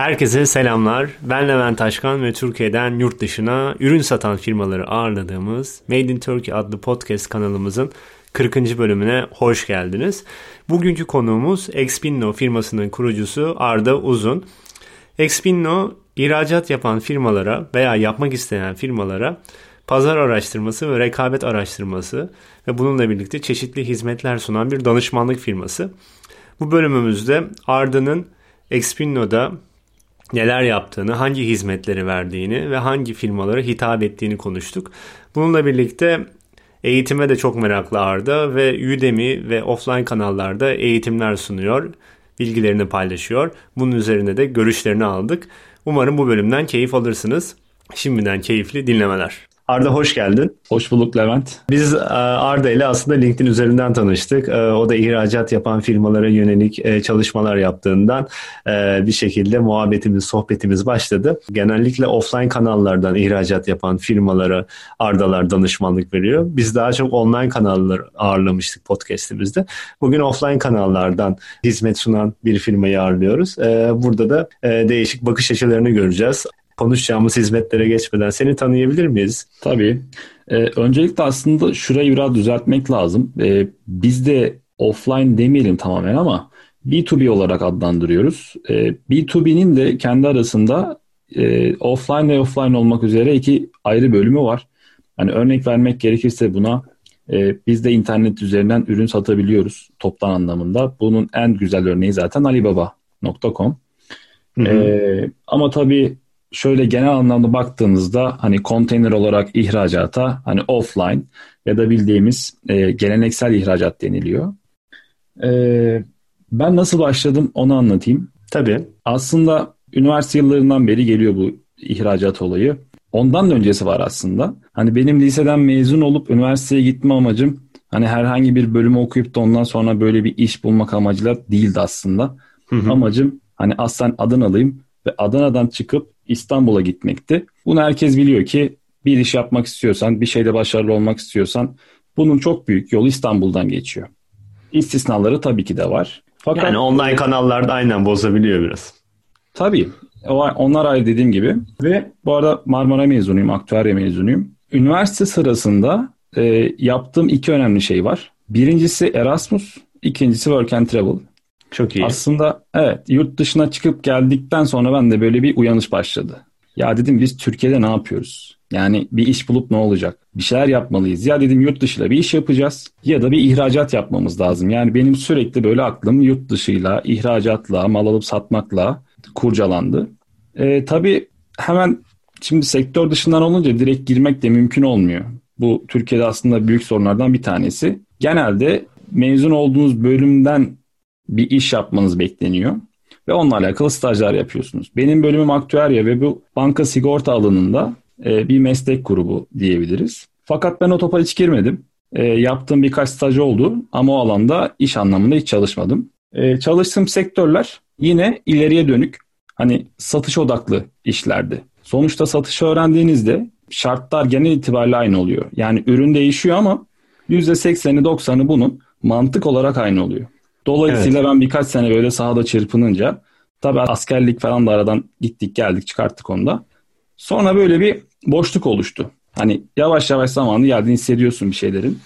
Herkese selamlar. Ben Levent Taşkan ve Türkiye'den yurt dışına ürün satan firmaları ağırladığımız Made in Turkey adlı podcast kanalımızın 40. bölümüne hoş geldiniz. Bugünkü konuğumuz Expinno firmasının kurucusu Arda Uzun. Expinno ihracat yapan firmalara veya yapmak isteyen firmalara pazar araştırması ve rekabet araştırması ve bununla birlikte çeşitli hizmetler sunan bir danışmanlık firması. Bu bölümümüzde Arda'nın Expinno'da neler yaptığını, hangi hizmetleri verdiğini ve hangi firmalara hitap ettiğini konuştuk. Bununla birlikte eğitime de çok meraklı Arda ve Udemy ve offline kanallarda eğitimler sunuyor, bilgilerini paylaşıyor. Bunun üzerine de görüşlerini aldık. Umarım bu bölümden keyif alırsınız. Şimdiden keyifli dinlemeler. Arda hoş geldin. Hoş bulduk Levent. Biz e, Arda ile aslında LinkedIn üzerinden tanıştık. E, o da ihracat yapan firmalara yönelik e, çalışmalar yaptığından bir şekilde muhabbetimiz, sohbetimiz başladı. Genellikle offline kanallardan ihracat yapan firmalara Ardalar danışmanlık veriyor. Biz daha çok online kanallar ağırlamıştık podcastimizde. Bugün offline kanallardan hizmet sunan bir firmayı ağırlıyoruz. Burada da değişik bakış açılarını göreceğiz konuşacağımız hizmetlere geçmeden seni tanıyabilir miyiz? Tabii. Ee, öncelikle aslında şurayı biraz düzeltmek lazım. Ee, biz de offline demeyelim tamamen ama B2B olarak adlandırıyoruz. Ee, B2B'nin de kendi arasında e, offline ve offline olmak üzere iki ayrı bölümü var. Yani örnek vermek gerekirse buna e, biz de internet üzerinden ürün satabiliyoruz toptan anlamında. Bunun en güzel örneği zaten alibaba.com. Ee, ama tabii şöyle genel anlamda baktığınızda hani konteyner olarak ihracata hani offline ya da bildiğimiz e, geleneksel ihracat deniliyor. E, ben nasıl başladım onu anlatayım. Tabii. Aslında üniversite yıllarından beri geliyor bu ihracat olayı. Ondan da öncesi var aslında. Hani benim liseden mezun olup üniversiteye gitme amacım hani herhangi bir bölümü okuyup da ondan sonra böyle bir iş bulmak amacıyla değildi aslında. Hı hı. Amacım hani aslen Adanalıyım ve Adana'dan çıkıp İstanbul'a gitmekti. Bunu herkes biliyor ki bir iş yapmak istiyorsan, bir şeyde başarılı olmak istiyorsan bunun çok büyük yolu İstanbul'dan geçiyor. İstisnaları tabii ki de var. Fakat, yani online kanallarda aynen bozabiliyor biraz. Tabii. Onlar ayrı dediğim gibi. Ve bu arada Marmara mezunuyum, aktuarya mezunuyum. Üniversite sırasında e, yaptığım iki önemli şey var. Birincisi Erasmus, ikincisi Work and Travel. Çok iyi. Aslında evet yurt dışına çıkıp geldikten sonra ben de böyle bir uyanış başladı. Ya dedim biz Türkiye'de ne yapıyoruz? Yani bir iş bulup ne olacak? Bir şeyler yapmalıyız. Ya dedim yurt dışıyla bir iş yapacağız ya da bir ihracat yapmamız lazım. Yani benim sürekli böyle aklım yurt dışıyla, ihracatla, mal alıp satmakla kurcalandı. E, tabii hemen şimdi sektör dışından olunca direkt girmek de mümkün olmuyor. Bu Türkiye'de aslında büyük sorunlardan bir tanesi. Genelde mezun olduğunuz bölümden bir iş yapmanız bekleniyor ve onunla alakalı stajlar yapıyorsunuz. Benim bölümüm aktüerya ve bu banka sigorta alanında e, bir meslek grubu diyebiliriz. Fakat ben o topa hiç girmedim. E, yaptığım birkaç staj oldu ama o alanda iş anlamında hiç çalışmadım. E, çalıştığım sektörler yine ileriye dönük hani satış odaklı işlerdi. Sonuçta satışı öğrendiğinizde şartlar genel itibariyle aynı oluyor. Yani ürün değişiyor ama %80'i 90'ı bunun mantık olarak aynı oluyor. Dolayısıyla evet. ben birkaç sene böyle sahada çırpınınca tabii askerlik falan da aradan gittik geldik çıkarttık onu da. Sonra böyle bir boşluk oluştu. Hani yavaş yavaş zamanı geldiğini hissediyorsun bir şeylerin.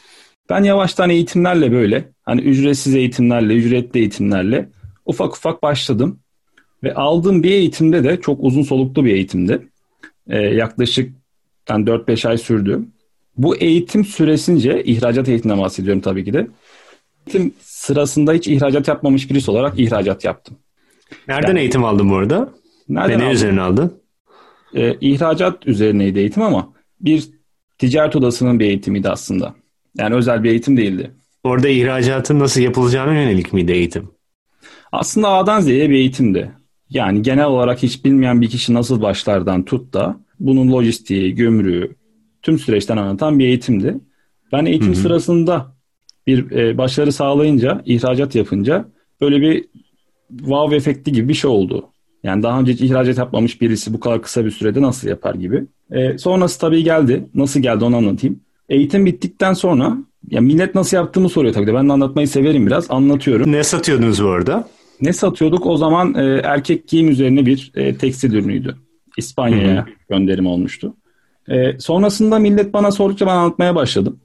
Ben yavaştan eğitimlerle böyle hani ücretsiz eğitimlerle, ücretli eğitimlerle ufak ufak başladım. Ve aldığım bir eğitimde de çok uzun soluklu bir eğitimdi. Ee, yaklaşık yani 4-5 ay sürdü. Bu eğitim süresince ihracat eğitimden bahsediyorum tabii ki de. Eğitim sırasında hiç ihracat yapmamış birisi olarak ihracat yaptım. Nereden yani, eğitim aldın bu arada? Nereden Ve ne üzerine aldın? Ee, ihracat üzerineydi eğitim ama bir ticaret odasının bir eğitimiydi aslında. Yani özel bir eğitim değildi. Orada ihracatın nasıl yapılacağına yönelik miydi eğitim? Aslında A'dan Z'ye bir eğitimdi. Yani genel olarak hiç bilmeyen bir kişi nasıl başlardan tut da bunun lojistiği, gömrüğü, tüm süreçten anlatan bir eğitimdi. Ben eğitim Hı-hı. sırasında bir e, başarı sağlayınca, ihracat yapınca böyle bir wow efekti gibi bir şey oldu. Yani daha önce hiç ihracat yapmamış birisi bu kadar kısa bir sürede nasıl yapar gibi. E, sonrası tabii geldi. Nasıl geldi onu anlatayım. Eğitim bittikten sonra ya millet nasıl yaptığımı soruyor tabii de. Ben de anlatmayı severim biraz. Anlatıyorum. Ne satıyordunuz bu arada? Ne satıyorduk? O zaman e, erkek giyim üzerine bir e, tekstil ürünüydü. İspanya'ya gönderim olmuştu. E, sonrasında millet bana sordukça ben anlatmaya başladım.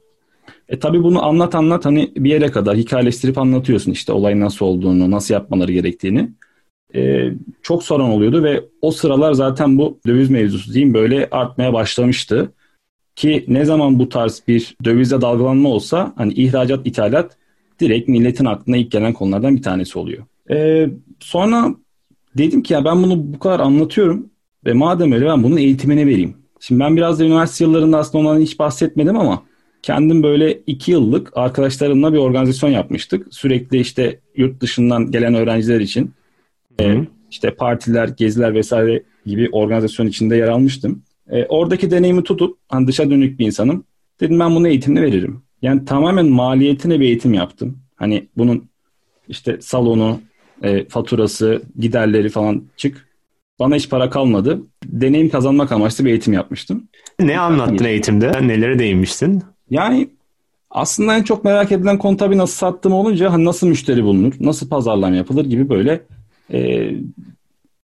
E tabii bunu anlat anlat hani bir yere kadar hikayeleştirip anlatıyorsun işte olay nasıl olduğunu, nasıl yapmaları gerektiğini. E, çok soran oluyordu ve o sıralar zaten bu döviz mevzusu diyeyim böyle artmaya başlamıştı. Ki ne zaman bu tarz bir dövizde dalgalanma olsa hani ihracat, ithalat direkt milletin aklına ilk gelen konulardan bir tanesi oluyor. Ee, sonra dedim ki ya ben bunu bu kadar anlatıyorum ve madem öyle ben bunun eğitimini vereyim. Şimdi ben biraz da üniversite yıllarında aslında ondan hiç bahsetmedim ama kendim böyle iki yıllık arkadaşlarımla bir organizasyon yapmıştık. Sürekli işte yurt dışından gelen öğrenciler için e, işte partiler, geziler vesaire gibi organizasyon içinde yer almıştım. E, oradaki deneyimi tutup hani dışa dönük bir insanım. Dedim ben bunu eğitimini veririm. Yani tamamen maliyetine bir eğitim yaptım. Hani bunun işte salonu, e, faturası, giderleri falan çık. Bana hiç para kalmadı. Deneyim kazanmak amaçlı bir eğitim yapmıştım. Ne anlattın eğitimde? Nelere değinmiştin? Yani aslında en çok merak edilen konu tabii nasıl sattım olunca hani nasıl müşteri bulunur, nasıl pazarlama yapılır gibi böyle e,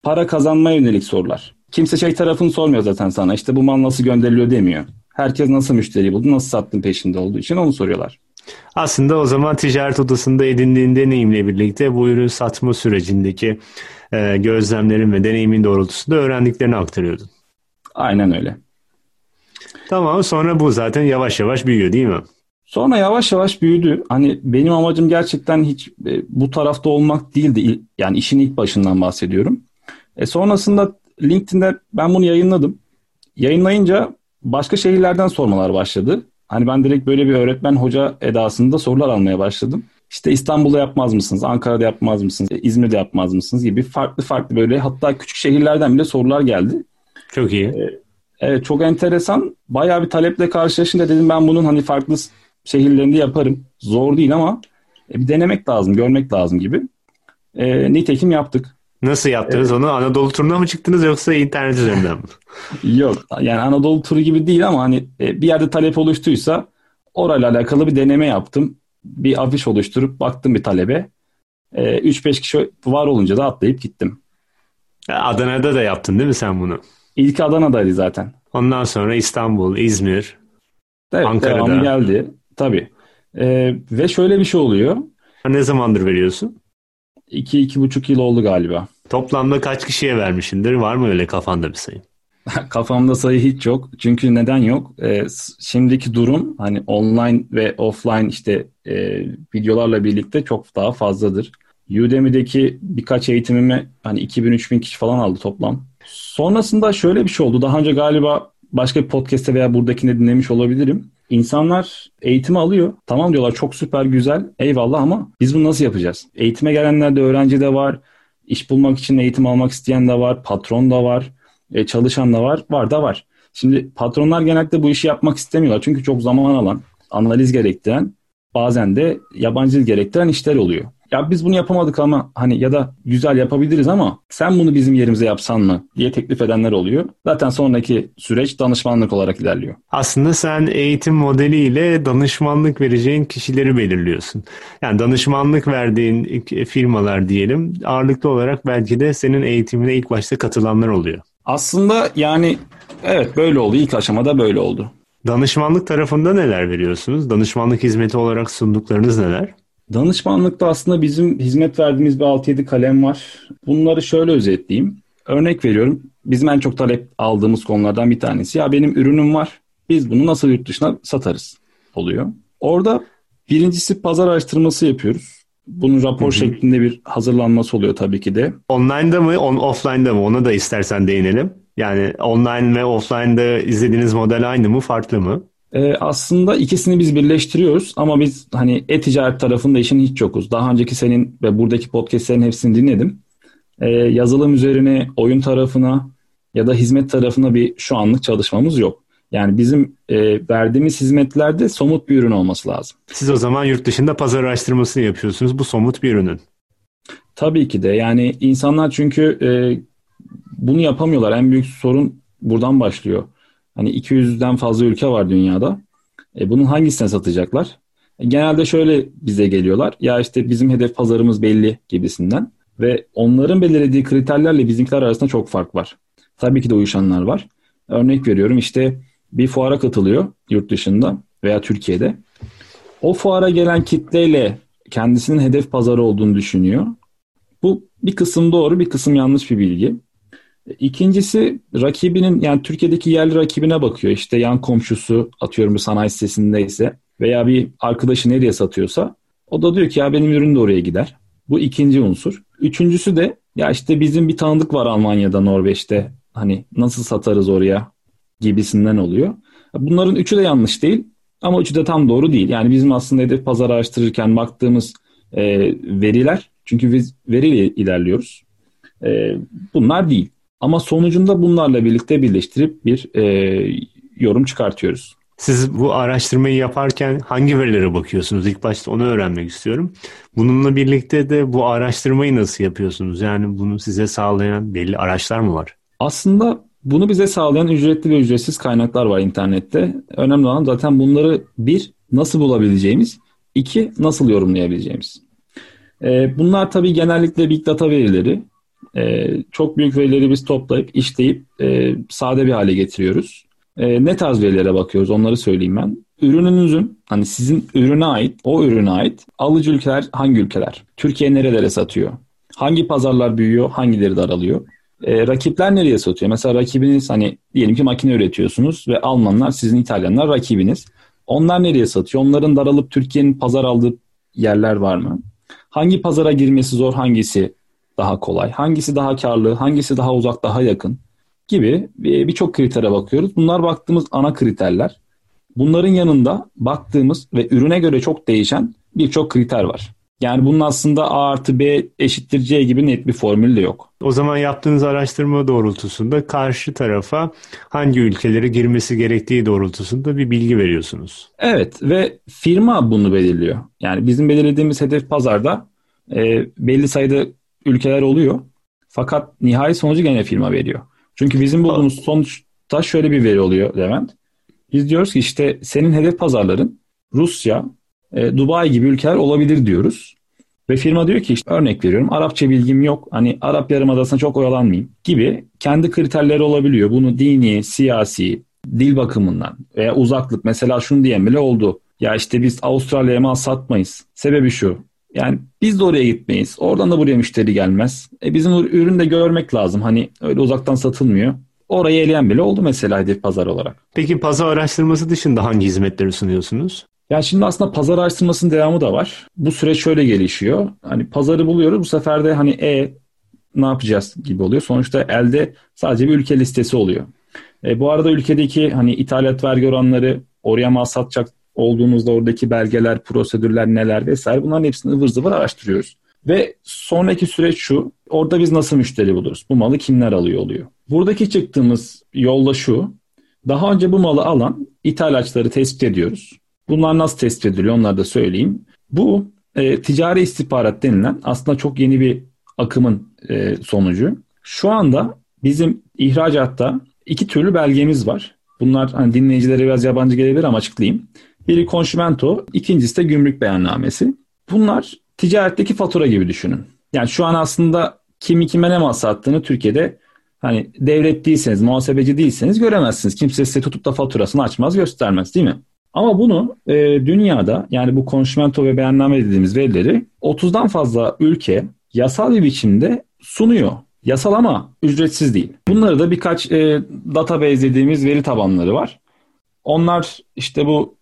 para kazanmaya yönelik sorular. Kimse şey tarafını sormuyor zaten sana. İşte bu mal nasıl gönderiliyor demiyor. Herkes nasıl müşteri buldu, nasıl sattın peşinde olduğu için onu soruyorlar. Aslında o zaman ticaret odasında edindiğin deneyimle birlikte bu ürün satma sürecindeki e, gözlemlerin ve deneyimin doğrultusunda öğrendiklerini aktarıyordun. Aynen öyle. Tamam sonra bu zaten yavaş yavaş büyüyor değil mi? Sonra yavaş yavaş büyüdü. Hani benim amacım gerçekten hiç e, bu tarafta olmak değildi. Yani işin ilk başından bahsediyorum. E sonrasında LinkedIn'de ben bunu yayınladım. Yayınlayınca başka şehirlerden sormalar başladı. Hani ben direkt böyle bir öğretmen hoca edasında sorular almaya başladım. İşte İstanbul'da yapmaz mısınız? Ankara'da yapmaz mısınız? İzmir'de yapmaz mısınız? gibi farklı farklı böyle hatta küçük şehirlerden bile sorular geldi. Çok iyi. Ee, evet çok enteresan. Bayağı bir taleple karşılaşınca dedim ben bunun hani farklı şehirlerinde yaparım. Zor değil ama e, bir denemek lazım, görmek lazım gibi. E, nitekim yaptık. Nasıl yaptınız evet. onu? Anadolu turuna mı çıktınız yoksa internet üzerinden mi? Yok yani Anadolu turu gibi değil ama hani e, bir yerde talep oluştuysa orayla alakalı bir deneme yaptım. Bir afiş oluşturup baktım bir talebe. 3-5 e, kişi var olunca da atlayıp gittim. Adana'da da yaptın değil mi sen bunu? İlk Adana'daydı zaten. Ondan sonra İstanbul, İzmir, evet, Ankara'da. devamı geldi. Tabii. Ee, ve şöyle bir şey oluyor. Ne zamandır veriyorsun? İki, iki buçuk yıl oldu galiba. Toplamda kaç kişiye vermişindir? Var mı öyle kafanda bir sayı? Kafamda sayı hiç yok. Çünkü neden yok? Ee, şimdiki durum hani online ve offline işte e, videolarla birlikte çok daha fazladır. Udemy'deki birkaç eğitimimi hani 2000-3000 kişi falan aldı toplam. Sonrasında şöyle bir şey oldu. Daha önce galiba başka bir podcast'te veya buradakinde dinlemiş olabilirim. İnsanlar eğitimi alıyor. Tamam diyorlar çok süper güzel eyvallah ama biz bunu nasıl yapacağız? Eğitime gelenler de öğrenci de var. İş bulmak için eğitim almak isteyen de var. Patron da var. E, çalışan da var. Var da var. Şimdi patronlar genellikle bu işi yapmak istemiyorlar. Çünkü çok zaman alan, analiz gerektiren, bazen de yabancı dil gerektiren işler oluyor ya biz bunu yapamadık ama hani ya da güzel yapabiliriz ama sen bunu bizim yerimize yapsan mı diye teklif edenler oluyor. Zaten sonraki süreç danışmanlık olarak ilerliyor. Aslında sen eğitim modeliyle danışmanlık vereceğin kişileri belirliyorsun. Yani danışmanlık verdiğin firmalar diyelim ağırlıklı olarak belki de senin eğitimine ilk başta katılanlar oluyor. Aslında yani evet böyle oldu. İlk aşamada böyle oldu. Danışmanlık tarafında neler veriyorsunuz? Danışmanlık hizmeti olarak sunduklarınız neler? Danışmanlıkta aslında bizim hizmet verdiğimiz bir 6-7 kalem var. Bunları şöyle özetleyeyim. Örnek veriyorum. Bizim en çok talep aldığımız konulardan bir tanesi. Ya benim ürünüm var. Biz bunu nasıl yurt dışına satarız oluyor. Orada birincisi pazar araştırması yapıyoruz. Bunun rapor hı hı. şeklinde bir hazırlanması oluyor tabii ki de. Online'da mı, on, offline'da mı? Ona da istersen değinelim. Yani online ve offline'da izlediğiniz model aynı mı, farklı mı? Ee, aslında ikisini biz birleştiriyoruz ama biz hani e-ticaret tarafında işin hiç yokuz. Daha önceki senin ve buradaki podcastlerin hepsini dinledim. Ee, yazılım üzerine oyun tarafına ya da hizmet tarafına bir şu anlık çalışmamız yok. Yani bizim e, verdiğimiz hizmetlerde somut bir ürün olması lazım. Siz o zaman yurt dışında pazar araştırmasını yapıyorsunuz bu somut bir ürünün. Tabii ki de yani insanlar çünkü e, bunu yapamıyorlar. En büyük sorun buradan başlıyor. Hani 200'den fazla ülke var dünyada. E, bunun hangisine satacaklar? E, genelde şöyle bize geliyorlar. Ya işte bizim hedef pazarımız belli gibisinden. Ve onların belirlediği kriterlerle bizimkiler arasında çok fark var. Tabii ki de uyuşanlar var. Örnek veriyorum işte bir fuara katılıyor yurt dışında veya Türkiye'de. O fuara gelen kitleyle kendisinin hedef pazarı olduğunu düşünüyor. Bu bir kısım doğru bir kısım yanlış bir bilgi. İkincisi rakibinin yani Türkiye'deki yerli rakibine bakıyor. İşte yan komşusu atıyorum bir sanayi sitesindeyse veya bir arkadaşı nereye satıyorsa o da diyor ki ya benim ürün de oraya gider. Bu ikinci unsur. Üçüncüsü de ya işte bizim bir tanıdık var Almanya'da, Norveç'te. Hani nasıl satarız oraya gibisinden oluyor. Bunların üçü de yanlış değil ama üçü de tam doğru değil. Yani bizim aslında hedef pazar araştırırken baktığımız e, veriler çünkü biz veriyle ilerliyoruz. E, bunlar değil. Ama sonucunda bunlarla birlikte birleştirip bir e, yorum çıkartıyoruz. Siz bu araştırmayı yaparken hangi verilere bakıyorsunuz? İlk başta onu öğrenmek istiyorum. Bununla birlikte de bu araştırmayı nasıl yapıyorsunuz? Yani bunu size sağlayan belli araçlar mı var? Aslında bunu bize sağlayan ücretli ve ücretsiz kaynaklar var internette. Önemli olan zaten bunları bir, nasıl bulabileceğimiz, iki, nasıl yorumlayabileceğimiz. Ee, bunlar tabii genellikle big data verileri. Ee, çok büyük verileri biz toplayıp, işleyip e, sade bir hale getiriyoruz. E, ne tarz verilere bakıyoruz onları söyleyeyim ben. Ürününüzün hani sizin ürüne ait, o ürüne ait alıcı ülkeler hangi ülkeler? Türkiye nerelere satıyor? Hangi pazarlar büyüyor, hangileri daralıyor? E, rakipler nereye satıyor? Mesela rakibiniz hani diyelim ki makine üretiyorsunuz ve Almanlar sizin İtalyanlar rakibiniz. Onlar nereye satıyor? Onların daralıp Türkiye'nin pazar aldığı yerler var mı? Hangi pazara girmesi zor, hangisi daha kolay? Hangisi daha karlı, hangisi daha uzak, daha yakın? gibi birçok kritere bakıyoruz. Bunlar baktığımız ana kriterler. Bunların yanında baktığımız ve ürüne göre çok değişen birçok kriter var. Yani bunun aslında A artı B eşittir C gibi net bir formül de yok. O zaman yaptığınız araştırma doğrultusunda karşı tarafa hangi ülkelere girmesi gerektiği doğrultusunda bir bilgi veriyorsunuz. Evet ve firma bunu belirliyor. Yani bizim belirlediğimiz hedef pazarda e, belli sayıda ülkeler oluyor. Fakat nihai sonucu gene firma veriyor. Çünkü bizim bulduğumuz sonuçta şöyle bir veri oluyor Levent. Biz diyoruz ki işte senin hedef pazarların Rusya, e, Dubai gibi ülkeler olabilir diyoruz. Ve firma diyor ki işte örnek veriyorum Arapça bilgim yok. Hani Arap Yarımadası'na çok oyalanmayayım gibi kendi kriterleri olabiliyor. Bunu dini, siyasi, dil bakımından veya uzaklık mesela şunu diyen bile oldu. Ya işte biz Avustralya'ya mal satmayız. Sebebi şu. Yani biz de oraya gitmeyiz. Oradan da buraya müşteri gelmez. E bizim ürünü de görmek lazım. Hani öyle uzaktan satılmıyor. Orayı eleyen bile oldu mesela hedef pazar olarak. Peki pazar araştırması dışında hangi hizmetleri sunuyorsunuz? Ya şimdi aslında pazar araştırmasının devamı da var. Bu süreç şöyle gelişiyor. Hani pazarı buluyoruz. Bu sefer de hani e ne yapacağız gibi oluyor. Sonuçta elde sadece bir ülke listesi oluyor. E, bu arada ülkedeki hani ithalat vergi oranları oraya mal satacak olduğumuzda oradaki belgeler, prosedürler neler vesaire bunların hepsini ıvır zıvır araştırıyoruz. Ve sonraki süreç şu, orada biz nasıl müşteri buluruz? Bu malı kimler alıyor oluyor? Buradaki çıktığımız yolda şu, daha önce bu malı alan ithalatçıları tespit ediyoruz. Bunlar nasıl tespit ediliyor onları da söyleyeyim. Bu e, ticari istihbarat denilen aslında çok yeni bir akımın e, sonucu. Şu anda bizim ihracatta iki türlü belgemiz var. Bunlar hani dinleyicilere biraz yabancı gelebilir ama açıklayayım. Biri konşimento, ikincisi de gümrük beyannamesi. Bunlar ticaretteki fatura gibi düşünün. Yani şu an aslında kimi kime ne mal sattığını Türkiye'de hani devlet değilseniz, muhasebeci değilseniz göremezsiniz. Kimse size tutup da faturasını açmaz, göstermez değil mi? Ama bunu e, dünyada yani bu konşimento ve beyanname dediğimiz verileri 30'dan fazla ülke yasal bir biçimde sunuyor. Yasal ama ücretsiz değil. Bunları da birkaç e, database dediğimiz veri tabanları var. Onlar işte bu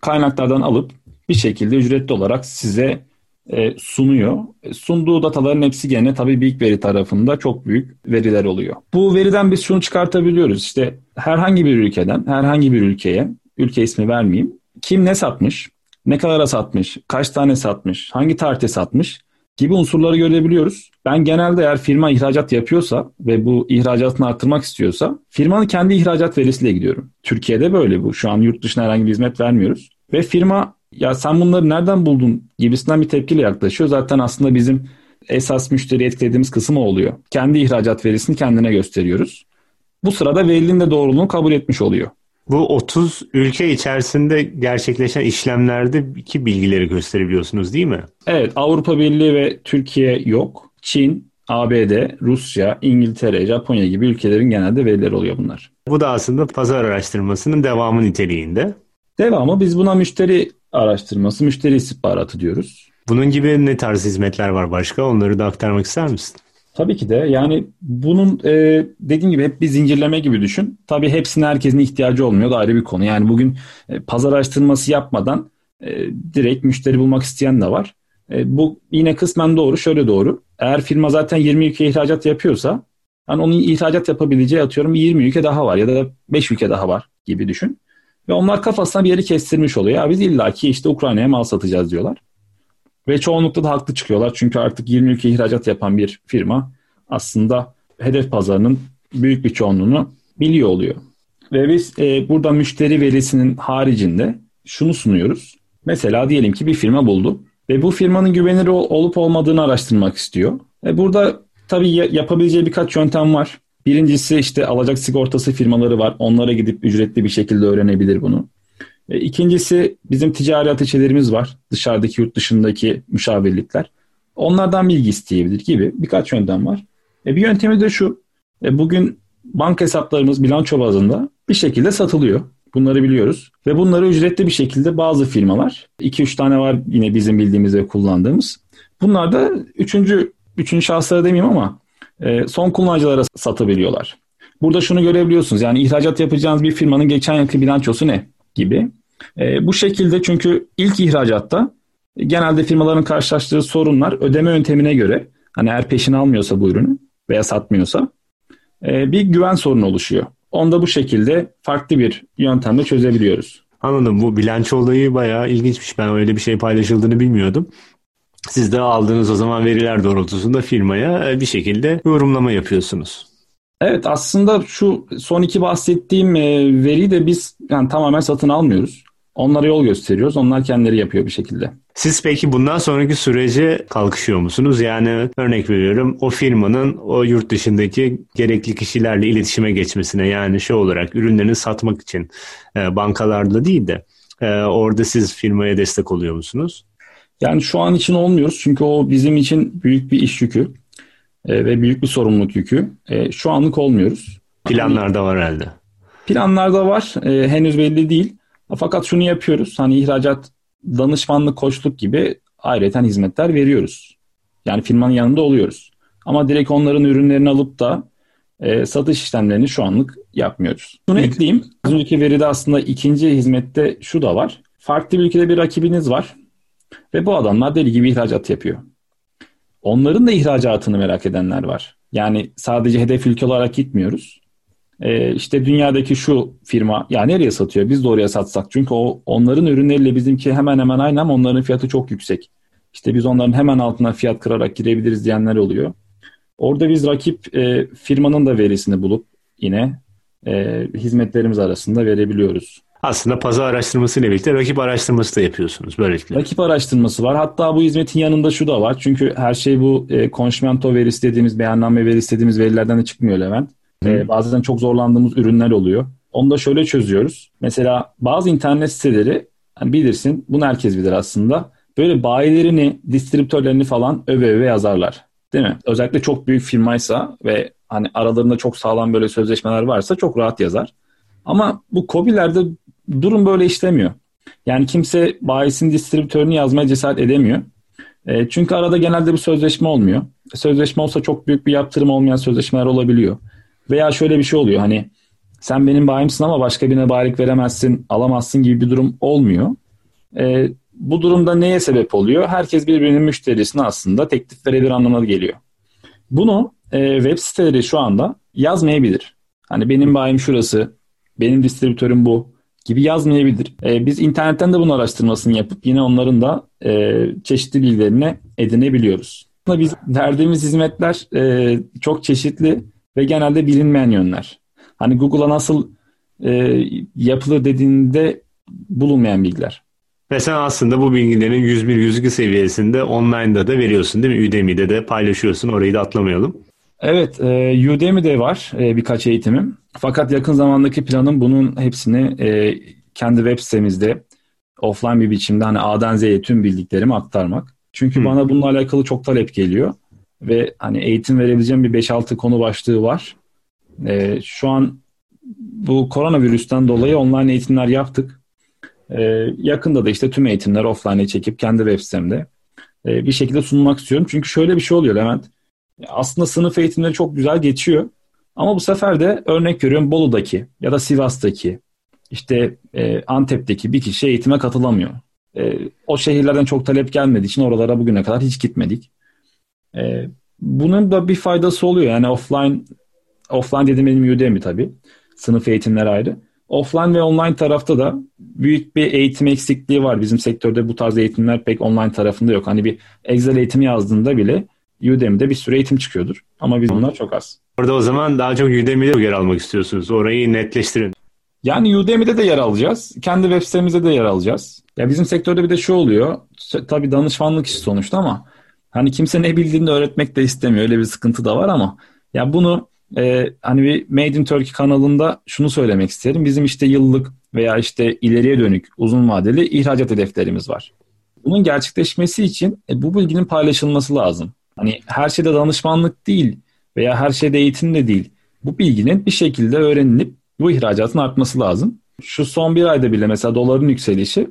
kaynaklardan alıp bir şekilde ücretli olarak size e, sunuyor. E, sunduğu dataların hepsi gene tabii Big Veri tarafında çok büyük veriler oluyor. Bu veriden biz şunu çıkartabiliyoruz. İşte herhangi bir ülkeden herhangi bir ülkeye, ülke ismi vermeyeyim, kim ne satmış, ne kadara satmış, kaç tane satmış, hangi tarihte satmış gibi unsurları görebiliyoruz. Ben genelde eğer firma ihracat yapıyorsa ve bu ihracatını arttırmak istiyorsa firmanın kendi ihracat verisiyle gidiyorum. Türkiye'de böyle bu. Şu an yurt dışına herhangi bir hizmet vermiyoruz. Ve firma ya sen bunları nereden buldun gibisinden bir tepkiyle yaklaşıyor. Zaten aslında bizim esas müşteri etkilediğimiz kısım o oluyor. Kendi ihracat verisini kendine gösteriyoruz. Bu sırada verinin de doğruluğunu kabul etmiş oluyor. Bu 30 ülke içerisinde gerçekleşen işlemlerde iki bilgileri gösterebiliyorsunuz değil mi? Evet Avrupa Birliği ve Türkiye yok. Çin, ABD, Rusya, İngiltere, Japonya gibi ülkelerin genelde verileri oluyor bunlar. Bu da aslında pazar araştırmasının devamı niteliğinde. Devamı biz buna müşteri araştırması, müşteri istihbaratı diyoruz. Bunun gibi ne tarz hizmetler var başka? Onları da aktarmak ister misin? Tabii ki de. Yani bunun e, dediğim gibi hep bir zincirleme gibi düşün. Tabii hepsine herkesin ihtiyacı olmuyor da ayrı bir konu. Yani bugün e, pazar araştırması yapmadan e, direkt müşteri bulmak isteyen de var. E, bu yine kısmen doğru. Şöyle doğru. Eğer firma zaten 20 ülke ihracat yapıyorsa hani onun ihracat yapabileceği atıyorum 20 ülke daha var ya da 5 ülke daha var gibi düşün. Ve onlar kafasına bir yeri kestirmiş oluyor. Ya biz illaki işte Ukrayna'ya mal satacağız diyorlar. Ve çoğunlukla da haklı çıkıyorlar. Çünkü artık 20 ülke ihracat yapan bir firma aslında hedef pazarının büyük bir çoğunluğunu biliyor oluyor. Ve biz e, burada müşteri verisinin haricinde şunu sunuyoruz. Mesela diyelim ki bir firma buldu ve bu firmanın güvenilir olup olmadığını araştırmak istiyor. E burada tabii yapabileceği birkaç yöntem var. Birincisi işte alacak sigortası firmaları var. Onlara gidip ücretli bir şekilde öğrenebilir bunu. E, ikincisi bizim ticari ateşelerimiz var. Dışarıdaki yurt dışındaki müşavirlikler. Onlardan bilgi isteyebilir gibi birkaç yöntem var. E, bir yöntemi de şu. E, bugün banka hesaplarımız bilanço bazında bir şekilde satılıyor. Bunları biliyoruz. Ve bunları ücretli bir şekilde bazı firmalar, 2-3 tane var yine bizim bildiğimiz ve kullandığımız. Bunlar da üçüncü, üçüncü şahıslara demeyeyim ama e, son kullanıcılara satabiliyorlar. Burada şunu görebiliyorsunuz. Yani ihracat yapacağınız bir firmanın geçen yılki bilançosu ne gibi. E, bu şekilde çünkü ilk ihracatta genelde firmaların karşılaştığı sorunlar ödeme yöntemine göre hani eğer peşin almıyorsa bu ürünü veya satmıyorsa e, bir güven sorunu oluşuyor. Onu da bu şekilde farklı bir yöntemle çözebiliyoruz. Anladım. Bu bilanço olayı bayağı ilginçmiş. Ben öyle bir şey paylaşıldığını bilmiyordum. Siz de aldığınız o zaman veriler doğrultusunda firmaya e, bir şekilde yorumlama yapıyorsunuz. Evet aslında şu son iki bahsettiğim e, veriyi de biz yani tamamen satın almıyoruz. Onlara yol gösteriyoruz. Onlar kendileri yapıyor bir şekilde. Siz peki bundan sonraki sürece kalkışıyor musunuz? Yani örnek veriyorum o firmanın o yurt dışındaki gerekli kişilerle iletişime geçmesine yani şey olarak ürünlerini satmak için e, bankalarla değil de e, orada siz firmaya destek oluyor musunuz? Yani şu an için olmuyoruz çünkü o bizim için büyük bir iş yükü e, ve büyük bir sorumluluk yükü. E, şu anlık olmuyoruz. Planlarda var herhalde. Planlarda var. E, henüz belli değil. Fakat şunu yapıyoruz. Hani ihracat, danışmanlık, koçluk gibi ayrıca hizmetler veriyoruz. Yani firmanın yanında oluyoruz. Ama direkt onların ürünlerini alıp da e, satış işlemlerini şu anlık yapmıyoruz. Bunu ekleyeyim. Az önceki veride aslında ikinci hizmette şu da var. Farklı bir ülkede bir rakibiniz var. Ve bu adamlar deli gibi ihracat yapıyor. Onların da ihracatını merak edenler var. Yani sadece hedef ülke olarak gitmiyoruz. Ee, işte dünyadaki şu firma ya nereye satıyor biz de oraya satsak. Çünkü o onların ürünleriyle bizimki hemen hemen aynı ama onların fiyatı çok yüksek. İşte biz onların hemen altına fiyat kırarak girebiliriz diyenler oluyor. Orada biz rakip e, firmanın da verisini bulup yine e, hizmetlerimiz arasında verebiliyoruz. Aslında pazar araştırması ile birlikte rakip araştırması da yapıyorsunuz böylelikle. Rakip araştırması var. Hatta bu hizmetin yanında şu da var. Çünkü her şey bu e, konşmento verisi dediğimiz, beyanname verisi dediğimiz verilerden de çıkmıyor Levent. E, bazen çok zorlandığımız ürünler oluyor. Onu da şöyle çözüyoruz. Mesela bazı internet siteleri hani bilirsin, bunu herkes bilir aslında. Böyle bayilerini, distribütörlerini falan öve öve yazarlar. Değil mi? Özellikle çok büyük firmaysa ve hani aralarında çok sağlam böyle sözleşmeler varsa çok rahat yazar. Ama bu COBİ'lerde durum böyle işlemiyor. Yani kimse bayisin distribütörünü yazmaya cesaret edemiyor. E, çünkü arada genelde bir sözleşme olmuyor. Sözleşme olsa çok büyük bir yaptırım olmayan sözleşmeler olabiliyor. Veya şöyle bir şey oluyor hani sen benim bayimsin ama başka birine bayilik veremezsin, alamazsın gibi bir durum olmuyor. E, bu durumda neye sebep oluyor? Herkes birbirinin müşterisine aslında teklif verebilir anlamına geliyor. Bunu e, web siteleri şu anda yazmayabilir. Hani benim bayim şurası, benim distribütörüm bu gibi yazmayabilir. E, biz internetten de bunun araştırmasını yapıp yine onların da e, çeşitli bilgilerini edinebiliyoruz. Biz verdiğimiz hizmetler e, çok çeşitli ve genelde bilinmeyen yönler. Hani Google'a nasıl e, yapılır dediğinde bulunmayan bilgiler. Ve sen aslında bu bilgilerin 101-102 seviyesinde online'da da veriyorsun değil mi? Udemy'de de paylaşıyorsun. Orayı da atlamayalım. Evet, e, Udemy'de var e, birkaç eğitimim. Fakat yakın zamandaki planım bunun hepsini e, kendi web sitemizde offline bir biçimde hani A'dan Z'ye tüm bildiklerimi aktarmak. Çünkü hmm. bana bununla alakalı çok talep geliyor. Ve hani eğitim verebileceğim bir 5-6 konu başlığı var. E, şu an bu koronavirüsten dolayı online eğitimler yaptık. E, yakında da işte tüm eğitimler offline'e çekip kendi web sitemde e, bir şekilde sunmak istiyorum. Çünkü şöyle bir şey oluyor Levent. Aslında sınıf eğitimleri çok güzel geçiyor. Ama bu sefer de örnek görüyorum Bolu'daki ya da Sivas'taki işte e, Antep'teki bir kişi eğitime katılamıyor. E, o şehirlerden çok talep gelmediği için oralara bugüne kadar hiç gitmedik. E, bunun da bir faydası oluyor. Yani offline offline dediğim benim Udemy tabii. Sınıf eğitimler ayrı. Offline ve online tarafta da büyük bir eğitim eksikliği var. Bizim sektörde bu tarz eğitimler pek online tarafında yok. Hani bir Excel eğitimi yazdığında bile Udemy'de bir sürü eğitim çıkıyordur. Ama biz bunlar çok az. Orada o zaman daha çok Udemy'de yer almak istiyorsunuz. Orayı netleştirin. Yani Udemy'de de yer alacağız. Kendi web sitemizde de yer alacağız. Ya bizim sektörde bir de şu oluyor. Tabii danışmanlık işi sonuçta ama hani kimse ne bildiğini öğretmek de istemiyor. Öyle bir sıkıntı da var ama ya bunu e, hani bir Made in Turkey kanalında şunu söylemek isterim. Bizim işte yıllık veya işte ileriye dönük uzun vadeli ihracat hedeflerimiz var. Bunun gerçekleşmesi için e, bu bilginin paylaşılması lazım. Hani her şeyde danışmanlık değil veya her şeyde eğitim de değil. Bu bilginin bir şekilde öğrenilip bu ihracatın artması lazım. Şu son bir ayda bile mesela doların yükselişi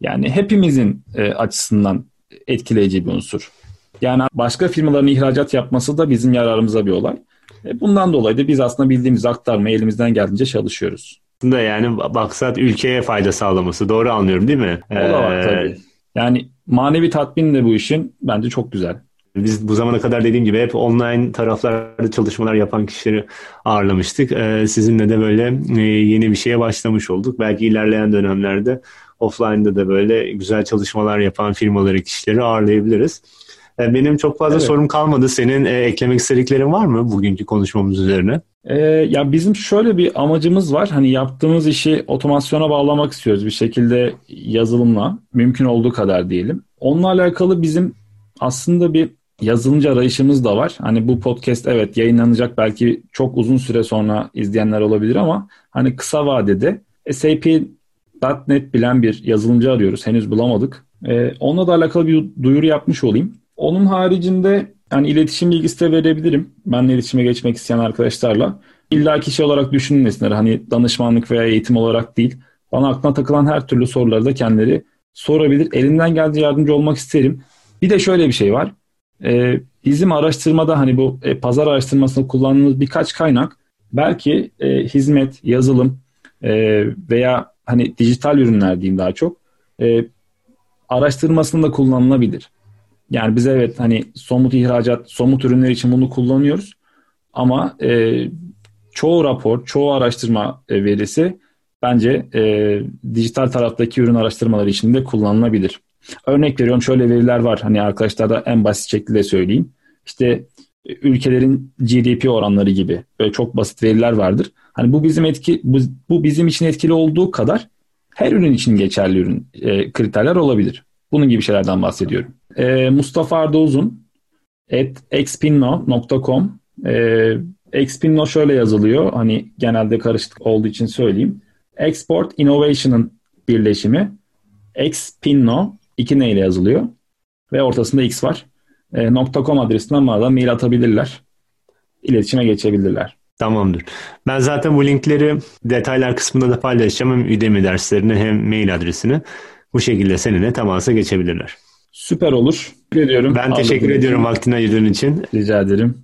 yani hepimizin e, açısından etkileyici bir unsur. Yani başka firmaların ihracat yapması da bizim yararımıza bir olay. E, bundan dolayı da biz aslında bildiğimiz aktarmaya elimizden geldiğince çalışıyoruz. Aslında yani maksat ülkeye fayda sağlaması. Doğru anlıyorum değil mi? O da var ee, tabii. Yani manevi tatmin de bu işin bence çok güzel. Biz bu zamana kadar dediğim gibi hep online taraflarda çalışmalar yapan kişileri ağırlamıştık. Ee, sizinle de böyle e, yeni bir şeye başlamış olduk. Belki ilerleyen dönemlerde offline'da da böyle güzel çalışmalar yapan firmaları, kişileri ağırlayabiliriz. Ee, benim çok fazla evet. sorum kalmadı. Senin e, eklemek istediklerin var mı bugünkü konuşmamız üzerine? Ee, ya bizim şöyle bir amacımız var. Hani yaptığımız işi otomasyona bağlamak istiyoruz bir şekilde yazılımla. Mümkün olduğu kadar diyelim. Onunla alakalı bizim aslında bir yazılımcı arayışımız da var. Hani bu podcast evet yayınlanacak belki çok uzun süre sonra izleyenler olabilir ama hani kısa vadede SAP.NET bilen bir yazılımcı arıyoruz. Henüz bulamadık. Ee, onunla da alakalı bir duyuru yapmış olayım. Onun haricinde yani iletişim bilgisi de verebilirim. Benle iletişime geçmek isteyen arkadaşlarla. İlla kişi olarak düşünmesinler. Hani danışmanlık veya eğitim olarak değil. Bana aklına takılan her türlü soruları da kendileri sorabilir. Elimden geldiği yardımcı olmak isterim. Bir de şöyle bir şey var. Ee, bizim araştırmada hani bu e, pazar araştırmasında kullandığımız birkaç kaynak belki e, hizmet, yazılım e, veya hani dijital ürünler diyeyim daha çok e, araştırmasında kullanılabilir. Yani biz evet hani somut ihracat, somut ürünler için bunu kullanıyoruz. Ama e, çoğu rapor, çoğu araştırma e, verisi bence e, dijital taraftaki ürün araştırmaları için de kullanılabilir. Örnek veriyorum şöyle veriler var. Hani arkadaşlar da en basit şekilde söyleyeyim. İşte e, ülkelerin GDP oranları gibi böyle çok basit veriler vardır. Hani bu bizim etki bu, bu bizim için etkili olduğu kadar her ürün için geçerli ürün e, kriterler olabilir. Bunun gibi şeylerden bahsediyorum. E, Mustafa Arda Uzun at expinno.com e, Expinno şöyle yazılıyor. Hani genelde karışık olduğu için söyleyeyim. Export Innovation'ın birleşimi. Expinno iki neyle yazılıyor. Ve ortasında X var. E, .com adresinden bana da mail atabilirler. İletişime geçebilirler. Tamamdır. Ben zaten bu linkleri detaylar kısmında da paylaşacağım. Hem Udemy derslerini hem mail adresini. Bu şekilde seninle temasa geçebilirler. Süper olur. Ediyorum. Ben teşekkür ediyorum vaktini ayırdığın için. Rica ederim.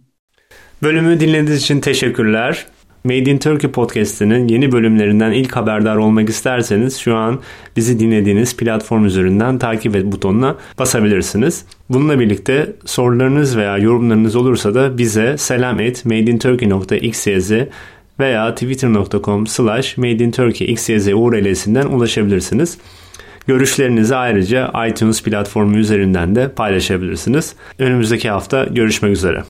Bölümü dinlediğiniz için teşekkürler. Made in Turkey podcast'inin yeni bölümlerinden ilk haberdar olmak isterseniz şu an bizi dinlediğiniz platform üzerinden takip et butonuna basabilirsiniz. Bununla birlikte sorularınız veya yorumlarınız olursa da bize selam et madeinturkey.xyz veya twitter.com slash madeinturkeyxyz URL'sinden ulaşabilirsiniz. Görüşlerinizi ayrıca iTunes platformu üzerinden de paylaşabilirsiniz. Önümüzdeki hafta görüşmek üzere.